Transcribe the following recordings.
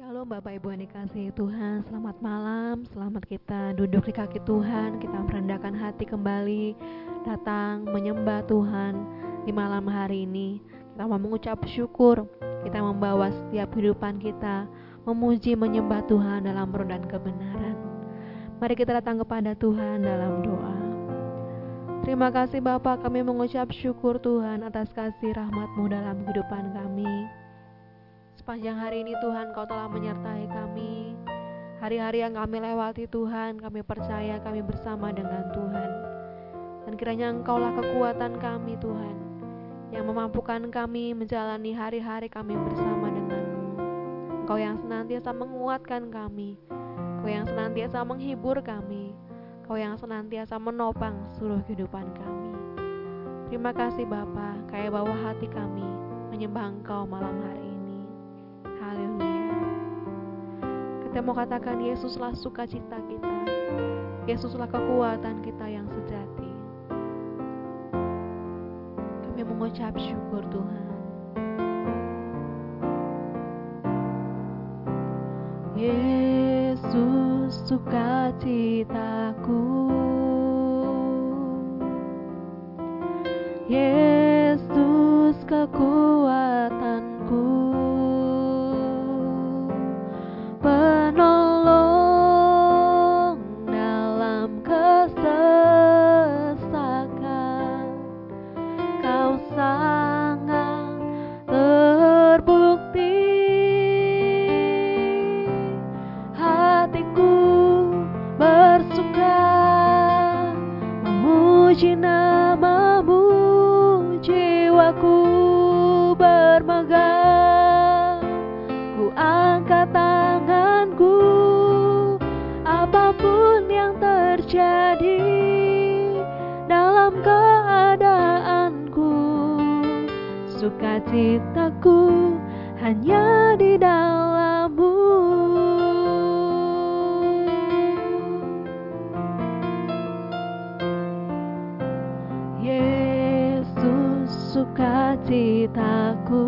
Shalom Bapak Ibu yang dikasihi Tuhan. Selamat malam, selamat kita duduk di kaki Tuhan. Kita merendahkan hati kembali. Datang menyembah Tuhan di malam hari ini. Kita mau mengucap syukur. Kita membawa setiap kehidupan kita. Memuji menyembah Tuhan dalam roh kebenaran. Mari kita datang kepada Tuhan dalam doa. Terima kasih Bapak. Kami mengucap syukur Tuhan atas kasih rahmatmu dalam kehidupan kami Sepanjang hari ini Tuhan Kau telah menyertai kami. Hari-hari yang kami lewati Tuhan Kami percaya kami bersama dengan Tuhan. Dan kiranya Engkaulah kekuatan kami Tuhan Yang memampukan kami menjalani hari-hari kami bersama denganmu. Engkau yang senantiasa menguatkan kami Engkau yang senantiasa menghibur kami Engkau yang senantiasa menopang seluruh kehidupan kami. Terima kasih Bapa, kayak bawah hati kami menyembah Engkau malam hari Kita mau katakan Yesuslah sukacita kita. Yesuslah kekuatan kita yang sejati. Kami mengucap syukur Tuhan. Yesus sukacitaku. Sukacitaku hanya di dalammu. Yesus sukacitaku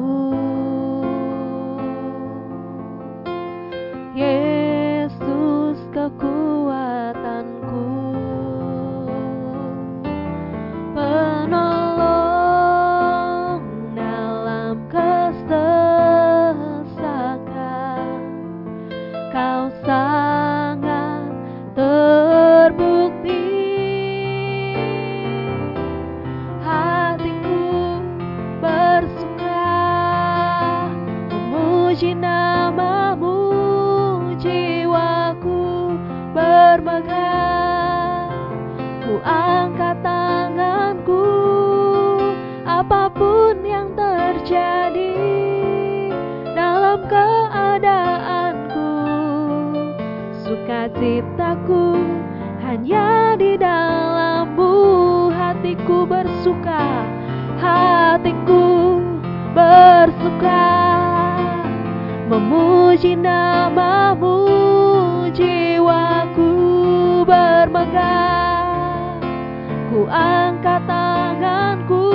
angkat tanganku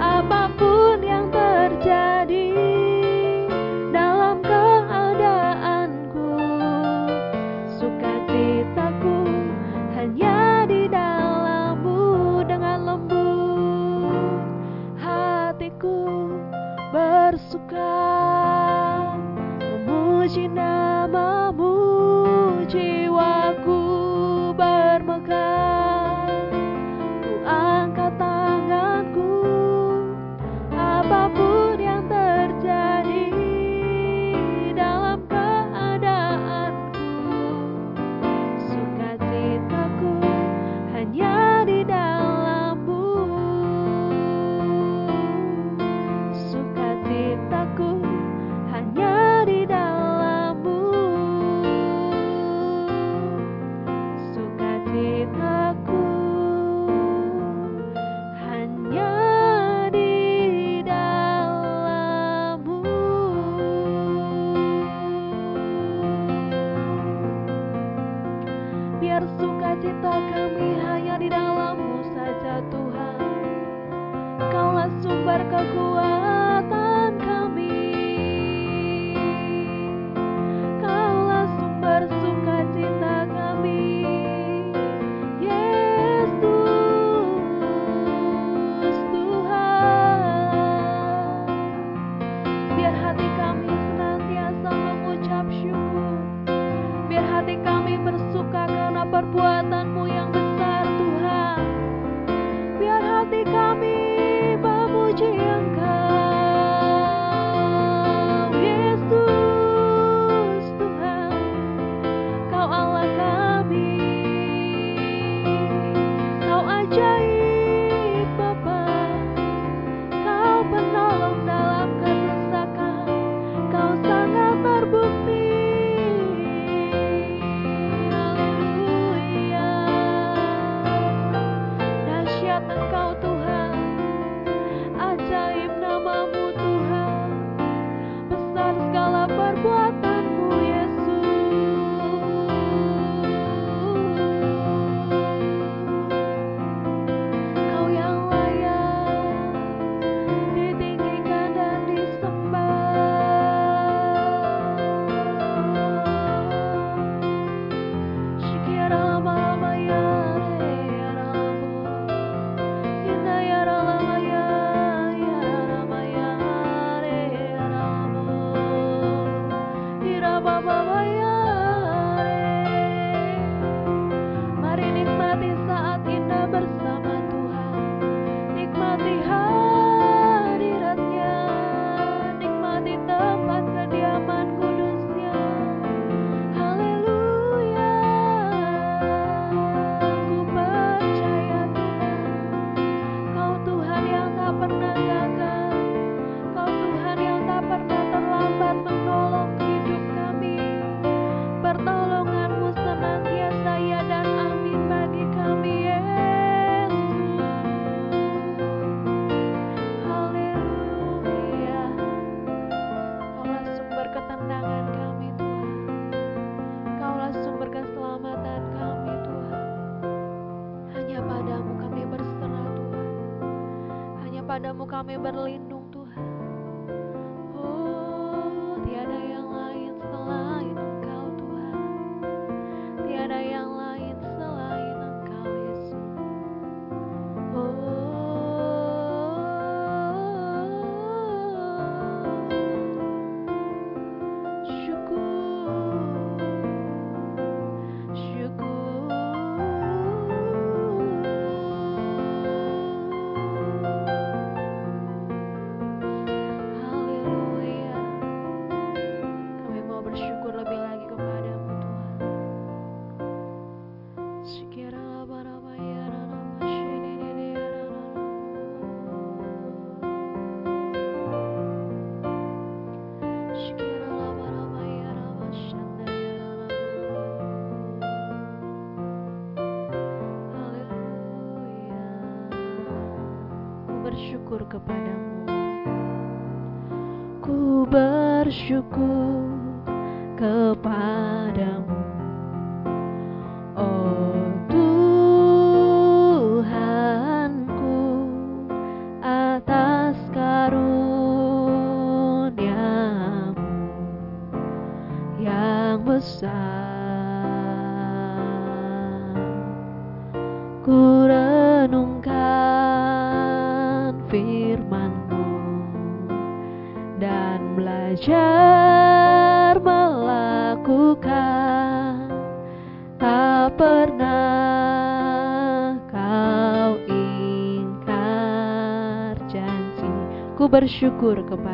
apa pun yang terjadi dalam keadaanku sukacitaku hanya di dalammu dengan lembut hatiku bersuka Thank you. rame Berlin. kepadamu. Ku bersyukur kepadamu. Oh Tuhanku atas karuniamu yang besar. Kurang gencar melakukan. Tak pernah kau ingkar janji. Ku bersyukur kepada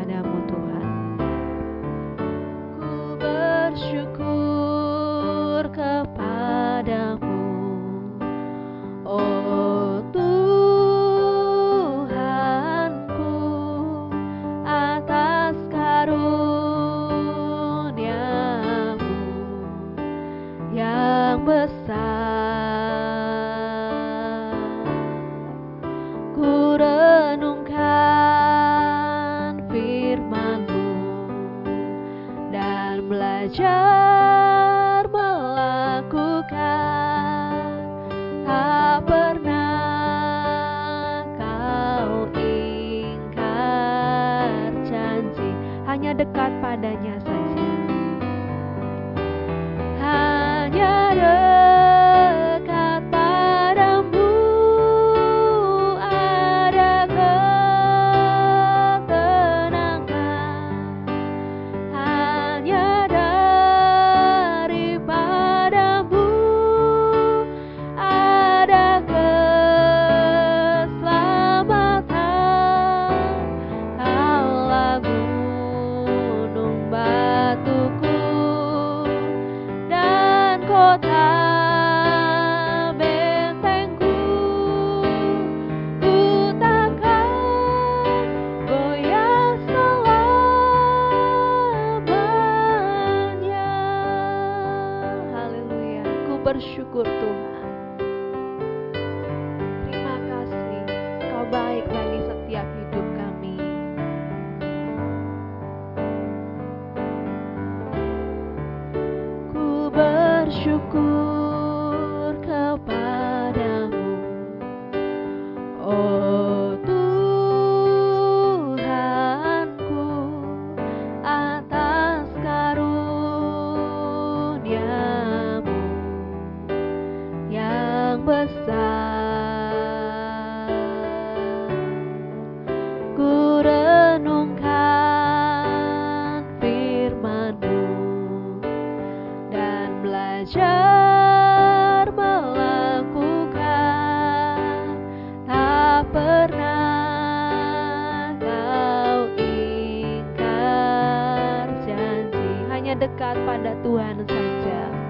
bersyukur Tuhan. 突然的参加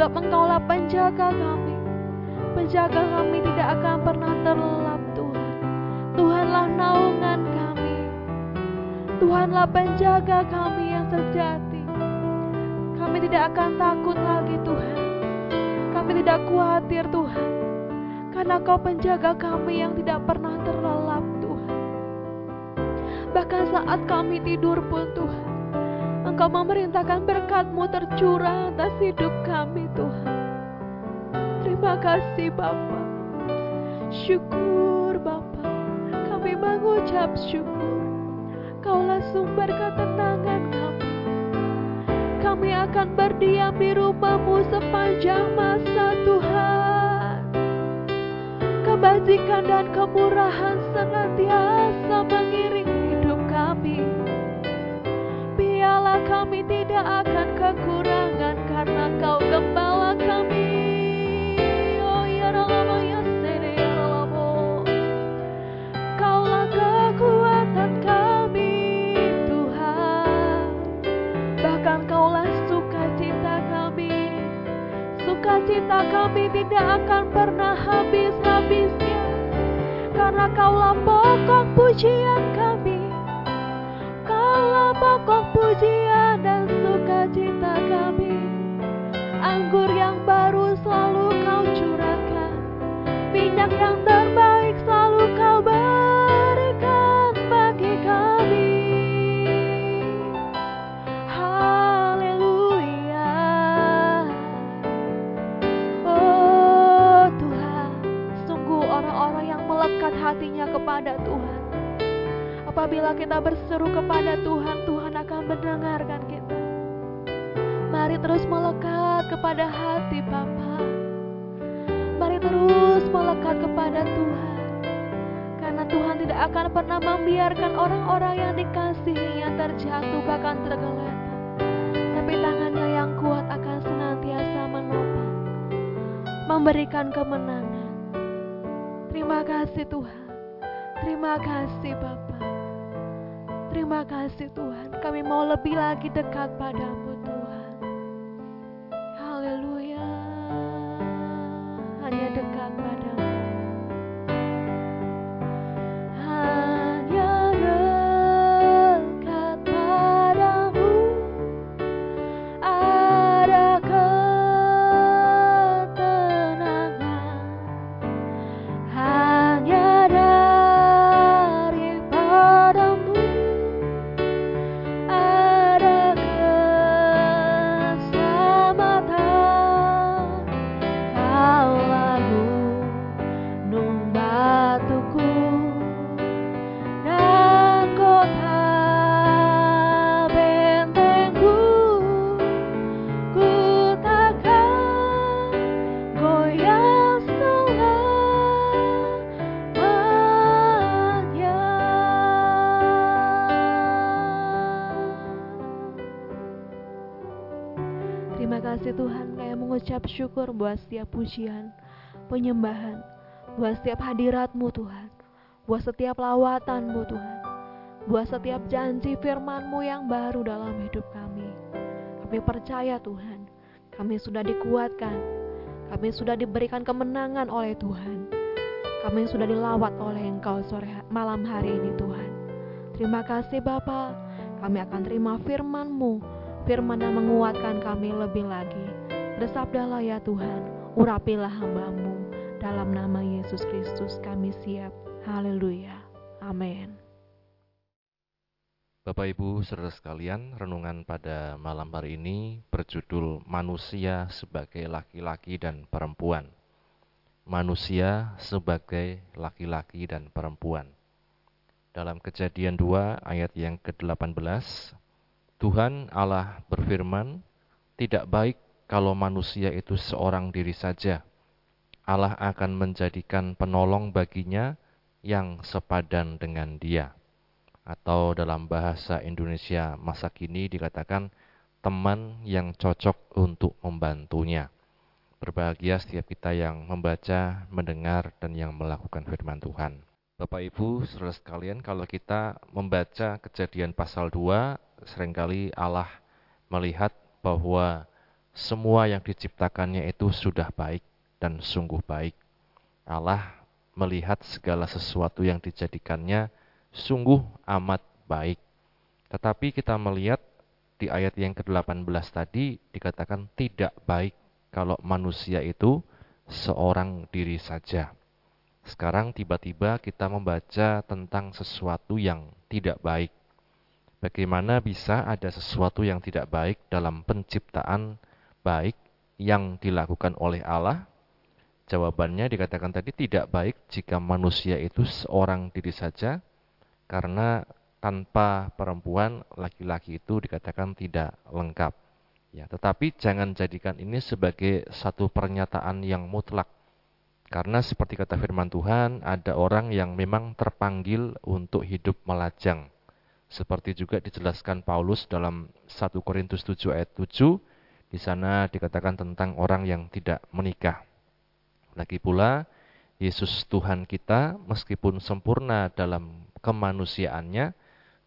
Sebab engkaulah penjaga kami. Penjaga kami tidak akan pernah terlelap Tuhan. Tuhanlah naungan kami. Tuhanlah penjaga kami yang sejati. Kami tidak akan takut lagi Tuhan. Kami tidak khawatir Tuhan. Karena kau penjaga kami yang tidak pernah terlelap Tuhan. Bahkan saat kami tidur pun Tuhan. Engkau memerintahkan berkatmu tercurah atas hidup kami Tuhan. Terima kasih Bapa. Syukur Bapa. Kami mengucap syukur. Kaulah sumber ketenangan kami. Kami akan berdiam di rumahmu sepanjang masa Tuhan. Kebajikan dan kemurahan senantiasa mengiringi hidup kami. Kami tidak akan kekurangan Mari terus melekat kepada hati Bapa. Mari terus melekat kepada Tuhan. Karena Tuhan tidak akan pernah membiarkan orang-orang yang dikasihinya terjatuh bahkan tergeletak. Tapi tangannya yang kuat akan senantiasa menopang. Memberikan kemenangan. Terima kasih Tuhan. Terima kasih Bapa. Terima kasih Tuhan. Kami mau lebih lagi dekat padamu mengucap syukur buat setiap pujian, penyembahan, buat setiap hadiratmu Tuhan, buat setiap lawatanmu Tuhan, buat setiap janji firmanmu yang baru dalam hidup kami. Kami percaya Tuhan, kami sudah dikuatkan, kami sudah diberikan kemenangan oleh Tuhan. Kami sudah dilawat oleh Engkau sore malam hari ini Tuhan. Terima kasih Bapa, kami akan terima firman-Mu, firman yang menguatkan kami lebih lagi. Bersabdalah ya Tuhan, urapilah hamba-Mu. Dalam nama Yesus Kristus kami siap. Haleluya. Amin. Bapak Ibu saudara sekalian, renungan pada malam hari ini berjudul Manusia sebagai laki-laki dan perempuan. Manusia sebagai laki-laki dan perempuan. Dalam kejadian 2 ayat yang ke-18, Tuhan Allah berfirman, tidak baik kalau manusia itu seorang diri saja. Allah akan menjadikan penolong baginya yang sepadan dengan dia. atau dalam bahasa Indonesia masa kini dikatakan teman yang cocok untuk membantunya. Berbahagia setiap kita yang membaca, mendengar, dan yang melakukan firman Tuhan. Bapak Ibu, saudara sekalian, kalau kita membaca kejadian pasal 2, sering kali Allah melihat bahwa semua yang diciptakannya itu sudah baik dan sungguh baik. Allah melihat segala sesuatu yang dijadikannya sungguh amat baik. Tetapi kita melihat di ayat yang ke-18 tadi dikatakan tidak baik kalau manusia itu seorang diri saja. Sekarang tiba-tiba kita membaca tentang sesuatu yang tidak baik. Bagaimana bisa ada sesuatu yang tidak baik dalam penciptaan baik yang dilakukan oleh Allah? Jawabannya dikatakan tadi tidak baik jika manusia itu seorang diri saja, karena tanpa perempuan laki-laki itu dikatakan tidak lengkap. Ya, tetapi jangan jadikan ini sebagai satu pernyataan yang mutlak. Karena seperti kata firman Tuhan, ada orang yang memang terpanggil untuk hidup melajang. Seperti juga dijelaskan Paulus dalam 1 Korintus 7 ayat 7, di sana dikatakan tentang orang yang tidak menikah. Lagi pula, Yesus Tuhan kita meskipun sempurna dalam kemanusiaannya,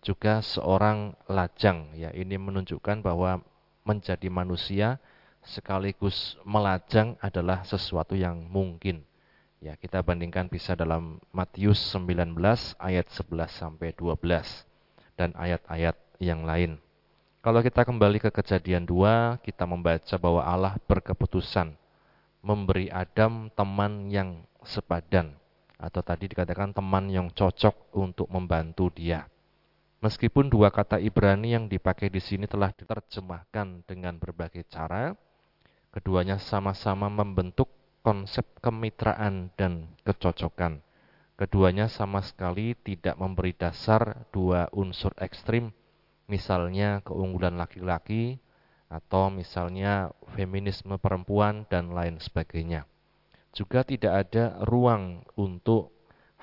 juga seorang lajang. Ya ini menunjukkan bahwa menjadi manusia sekaligus melajang adalah sesuatu yang mungkin. Ya kita bandingkan bisa dalam Matius 19 ayat 11 sampai 12 dan ayat-ayat yang lain kalau kita kembali ke kejadian 2 kita membaca bahwa Allah berkeputusan memberi Adam teman yang sepadan atau tadi dikatakan teman yang cocok untuk membantu dia Meskipun dua kata Ibrani yang dipakai di sini telah diterjemahkan dengan berbagai cara, keduanya sama-sama membentuk konsep kemitraan dan kecocokan. Keduanya sama sekali tidak memberi dasar dua unsur ekstrim, misalnya keunggulan laki-laki atau misalnya feminisme perempuan dan lain sebagainya. Juga tidak ada ruang untuk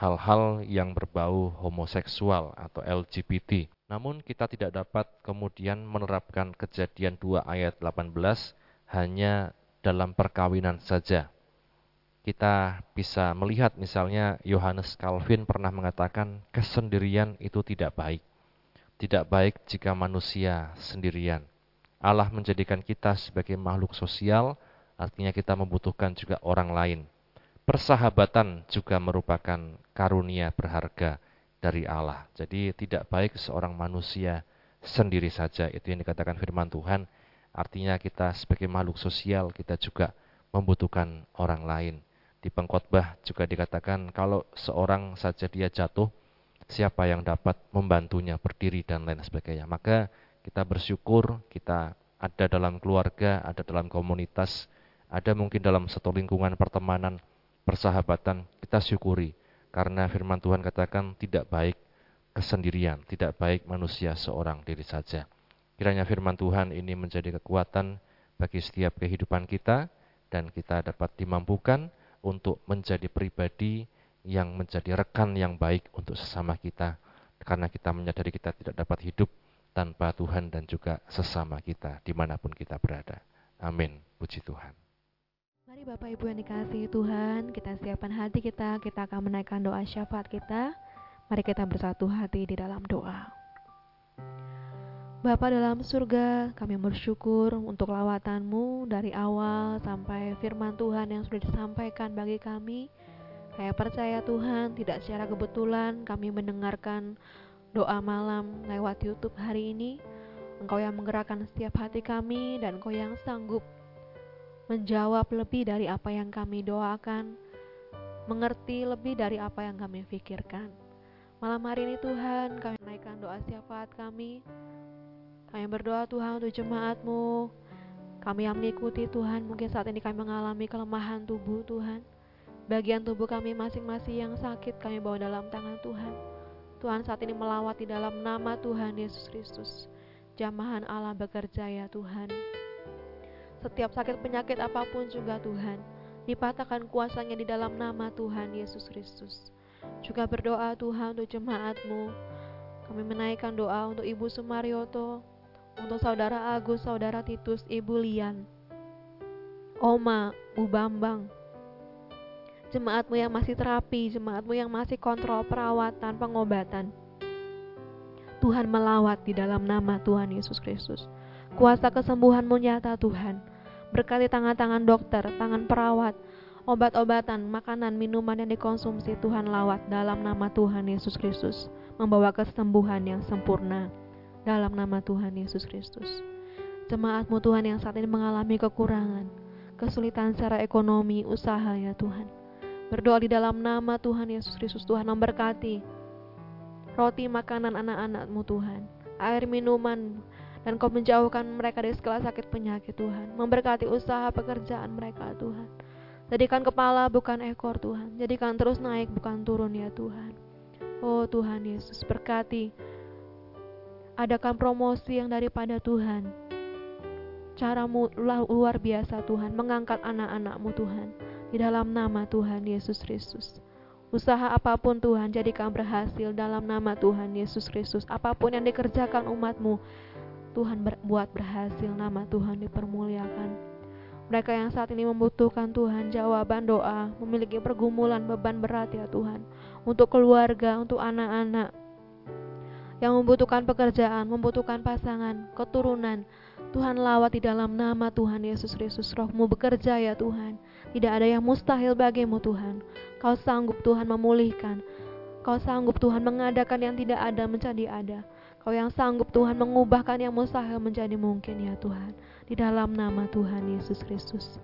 hal-hal yang berbau homoseksual atau LGBT. Namun kita tidak dapat kemudian menerapkan kejadian 2 ayat 18 hanya dalam perkawinan saja. Kita bisa melihat misalnya Yohanes Calvin pernah mengatakan kesendirian itu tidak baik. Tidak baik jika manusia sendirian. Allah menjadikan kita sebagai makhluk sosial, artinya kita membutuhkan juga orang lain persahabatan juga merupakan karunia berharga dari Allah. Jadi tidak baik seorang manusia sendiri saja. Itu yang dikatakan firman Tuhan. Artinya kita sebagai makhluk sosial kita juga membutuhkan orang lain. Di pengkhotbah juga dikatakan kalau seorang saja dia jatuh, siapa yang dapat membantunya berdiri dan lain sebagainya. Maka kita bersyukur kita ada dalam keluarga, ada dalam komunitas, ada mungkin dalam satu lingkungan pertemanan persahabatan kita syukuri karena firman Tuhan katakan tidak baik kesendirian, tidak baik manusia seorang diri saja. Kiranya firman Tuhan ini menjadi kekuatan bagi setiap kehidupan kita dan kita dapat dimampukan untuk menjadi pribadi yang menjadi rekan yang baik untuk sesama kita karena kita menyadari kita tidak dapat hidup tanpa Tuhan dan juga sesama kita di mana pun kita berada. Amin. Puji Tuhan. Mari Bapak Ibu yang dikasihi Tuhan, kita siapkan hati kita, kita akan menaikkan doa syafaat kita. Mari kita bersatu hati di dalam doa. Bapa dalam surga, kami bersyukur untuk lawatanmu dari awal sampai firman Tuhan yang sudah disampaikan bagi kami. Saya percaya Tuhan, tidak secara kebetulan kami mendengarkan doa malam lewat YouTube hari ini. Engkau yang menggerakkan setiap hati kami dan Engkau yang sanggup menjawab lebih dari apa yang kami doakan, mengerti lebih dari apa yang kami pikirkan. Malam hari ini Tuhan, kami naikkan doa syafaat kami. Kami berdoa Tuhan untuk jemaatmu. Kami yang mengikuti Tuhan, mungkin saat ini kami mengalami kelemahan tubuh Tuhan. Bagian tubuh kami masing-masing yang sakit kami bawa dalam tangan Tuhan. Tuhan saat ini melawat di dalam nama Tuhan Yesus Kristus. Jamahan Allah bekerja ya Tuhan. Setiap sakit penyakit apa pun juga Tuhan, dipatahkan kuasanya di dalam nama Tuhan Yesus Kristus. Juga berdoa Tuhan untuk jemaatmu. Kami menaikkan doa untuk Ibu Sumaryoto, untuk Saudara Agus, Saudara Titus, Ibu Lian, Oma, Bu Bambang, jemaatmu yang masih terapi, jemaatmu yang masih kontrol perawatan, pengobatan. Tuhan melawat di dalam nama Tuhan Yesus Kristus. Kuasa kesembuhanmu nyata Tuhan. Berkati tangan-tangan dokter, tangan perawat, obat-obatan, makanan, minuman yang dikonsumsi Tuhan lawat dalam nama Tuhan Yesus Kristus membawa kesembuhan yang sempurna dalam nama Tuhan Yesus Kristus. Jemaatmu Tuhan yang saat ini mengalami kekurangan, kesulitan secara ekonomi, usaha ya Tuhan. Berdoa di dalam nama Tuhan Yesus Kristus Tuhan memberkati roti makanan anak-anakmu Tuhan, air minuman, dan kau menjauhkan mereka dari segala sakit penyakit Tuhan. Memberkati usaha pekerjaan mereka Tuhan. Jadikan kepala bukan ekor Tuhan. Jadikan terus naik bukan turun ya Tuhan. Oh Tuhan Yesus berkati Adakan promosi yang daripada Tuhan Caramu luar biasa Tuhan Mengangkat anak-anakmu Tuhan Di dalam nama Tuhan Yesus Kristus. Usaha apa pun Tuhan jadikan berhasil dalam nama Tuhan Yesus Kristus. Apa pun yang dikerjakan umatmu Tuhan berbuat berhasil. Nama Tuhan dipermuliakan. Mereka yang saat ini membutuhkan Tuhan jawaban doa, memiliki pergumulan beban berat ya Tuhan, untuk keluarga, untuk anak-anak yang membutuhkan pekerjaan, membutuhkan pasangan, keturunan. Tuhan lawat di dalam nama Tuhan Yesus Kristus. Rohmu bekerja ya Tuhan. Tidak ada yang mustahil bagimu Tuhan. Kau sanggup Tuhan memulihkan. Kau sanggup Tuhan mengadakan yang tidak ada menjadi ada. Kau yang sanggup Tuhan mengubahkan yang mustahil menjadi mungkin ya Tuhan di dalam nama Tuhan Yesus Kristus.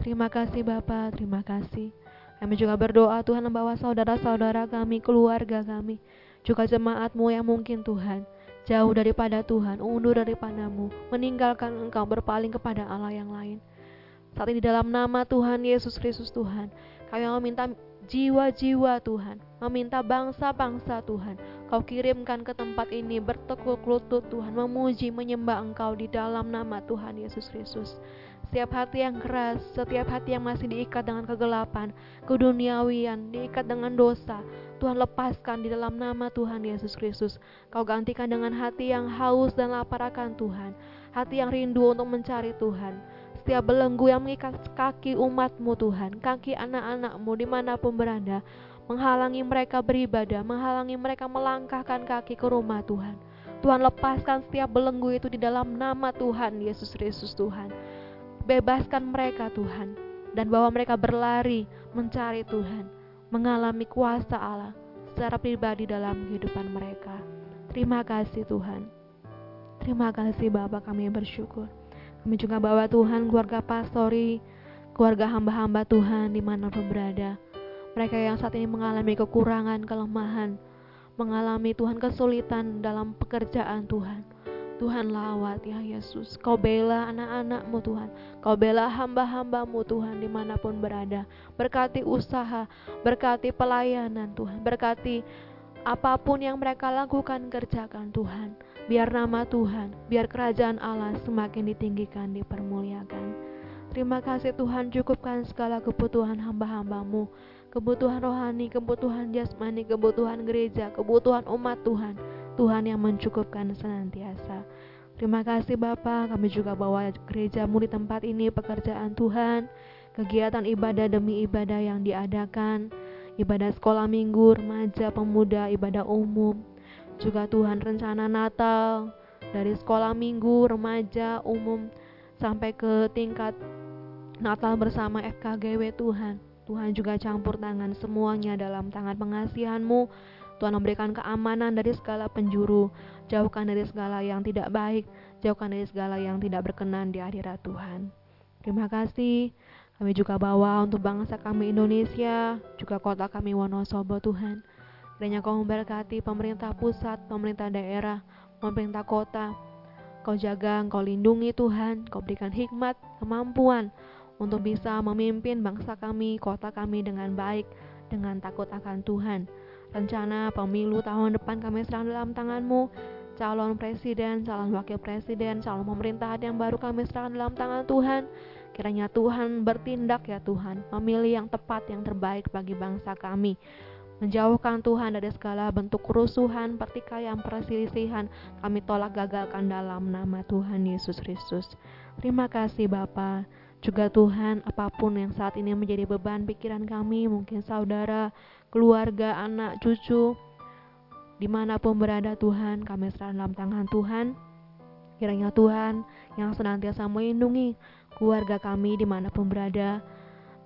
Terima kasih Bapa, terima kasih. Kami juga berdoa Tuhan membawa saudara-saudara kami, keluarga kami, juga jemaatmu yang mungkin Tuhan, jauh daripada Tuhan, undur daripadamu, meninggalkan engkau berpaling kepada Allah yang lain. Saat ini dalam nama Tuhan Yesus Kristus Tuhan, kami meminta jiwa-jiwa Tuhan, meminta bangsa-bangsa Tuhan, Kau kirimkan ke tempat ini bertekuk lutut Tuhan, memuji, menyembah Engkau di dalam nama Tuhan Yesus Kristus. Setiap hati yang keras, setiap hati yang masih diikat dengan kegelapan, keduniawian, diikat dengan dosa, Tuhan lepaskan di dalam nama Tuhan Yesus Kristus. Kau gantikan dengan hati yang haus dan lapar akan Tuhan, hati yang rindu untuk mencari Tuhan. Setiap belenggu yang mengikat kaki umatmu Tuhan, kaki anak-anakmu di mana pun berada, menghalangi mereka beribadah, menghalangi mereka melangkahkan kaki ke rumah Tuhan. Tuhan lepaskan setiap belenggu itu di dalam nama Tuhan Yesus Kristus Tuhan. Bebaskan mereka Tuhan dan bawa mereka berlari mencari Tuhan, mengalami kuasa Allah secara pribadi dalam kehidupan mereka. Terima kasih Tuhan. Terima kasih Bapak kami bersyukur. Kami juga bawa Tuhan keluarga pastori, keluarga hamba-hamba Tuhan di mana berada mereka yang saat ini mengalami kekurangan, kelemahan, mengalami Tuhan kesulitan dalam pekerjaan Tuhan. Tuhan lawat ya Yesus. Kau bela anak-anakmu Tuhan. Kau bela hamba-hambamu Tuhan di mana pun berada. Berkati usaha Berkati pelayanan Tuhan. Berkati apa pun yang mereka lakukan kerjakan Tuhan. Biar nama Tuhan Biar kerajaan Allah semakin ditinggikan dipermuliakan. Terima kasih Tuhan. Cukupkan segala kebutuhan hamba-hambamu. Kebutuhan rohani, kebutuhan jasmani, kebutuhan gereja, kebutuhan umat Tuhan. Tuhan yang mencukupkan senantiasa. Terima kasih Bapak, kami juga bawa gerejamu di tempat ini pekerjaan Tuhan, kegiatan ibadah demi ibadah yang diadakan, ibadah sekolah minggu, remaja, pemuda, ibadah umum, juga Tuhan rencana Natal dari sekolah minggu, remaja, umum sampai ke tingkat Natal bersama FKGW Tuhan. Tuhan juga campur tangan semuanya dalam tangan pengasihanmu. Tuhan memberikan keamanan dari segala penjuru, jauhkan dari segala yang tidak baik, jauhkan dari segala yang tidak berkenan di hadirat Tuhan. Terima kasih. Kami juga bawa untuk bangsa kami Indonesia, juga kota kami Wonosobo Tuhan. Kiranya kau memberkati pemerintah pusat, pemerintah daerah, pemerintah kota. Kau jaga, kau lindungi Tuhan, kau berikan hikmat, kemampuan, untuk bisa memimpin bangsa kami, kota kami dengan baik, dengan takut akan Tuhan. Rencana pemilu tahun depan kami serahkan dalam tanganmu, calon presiden, calon wakil presiden, calon pemerintahan yang baru kami serahkan dalam tangan Tuhan. Kiranya Tuhan bertindak ya Tuhan, memilih yang tepat, yang terbaik bagi bangsa kami, menjauhkan Tuhan dari segala bentuk kerusuhan, pertikaian, perselisihan. Kami tolak gagalkan dalam nama Tuhan Yesus Kristus. Terima kasih Bapa. Juga Tuhan, apa pun yang saat ini menjadi beban pikiran kami, mungkin saudara, keluarga, anak, cucu, di mana pun berada Tuhan, kami serahkan dalam tangan Tuhan. Kiranya Tuhan yang senantiasa melindungi keluarga kami di mana pun berada,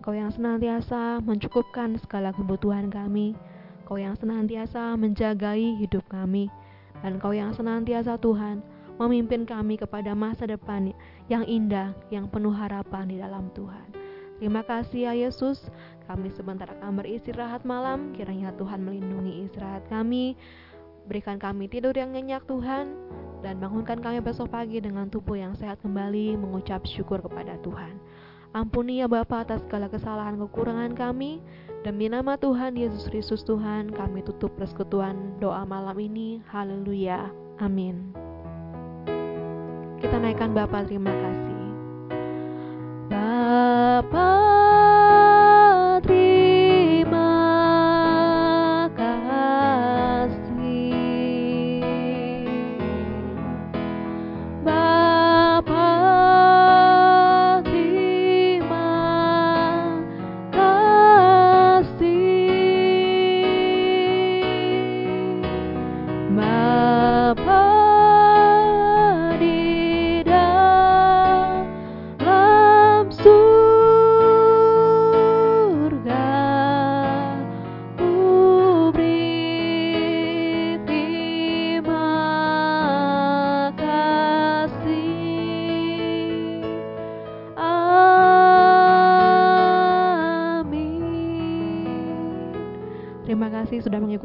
Kau yang senantiasa mencukupkan segala kebutuhan kami, Kau yang senantiasa menjagai hidup kami, dan Kau yang senantiasa Tuhan memimpin kami kepada masa depan yang indah, yang penuh harapan di dalam Tuhan. Terima kasih ya Yesus, kami sebentar akan beristirahat malam, kiranya Tuhan melindungi istirahat kami, berikan kami tidur yang nyenyak Tuhan, dan bangunkan kami besok pagi dengan tubuh yang sehat kembali, mengucap syukur kepada Tuhan. Ampuni ya Bapa atas segala kesalahan kekurangan kami, Demi nama Tuhan Yesus Kristus Tuhan, kami tutup persekutuan doa malam ini. Haleluya. Amin. Kita naikkan Bapak terima kasih. Bapak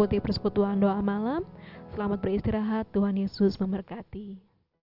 mengikuti persekutuan doa malam. Selamat beristirahat. Tuhan Yesus memberkati.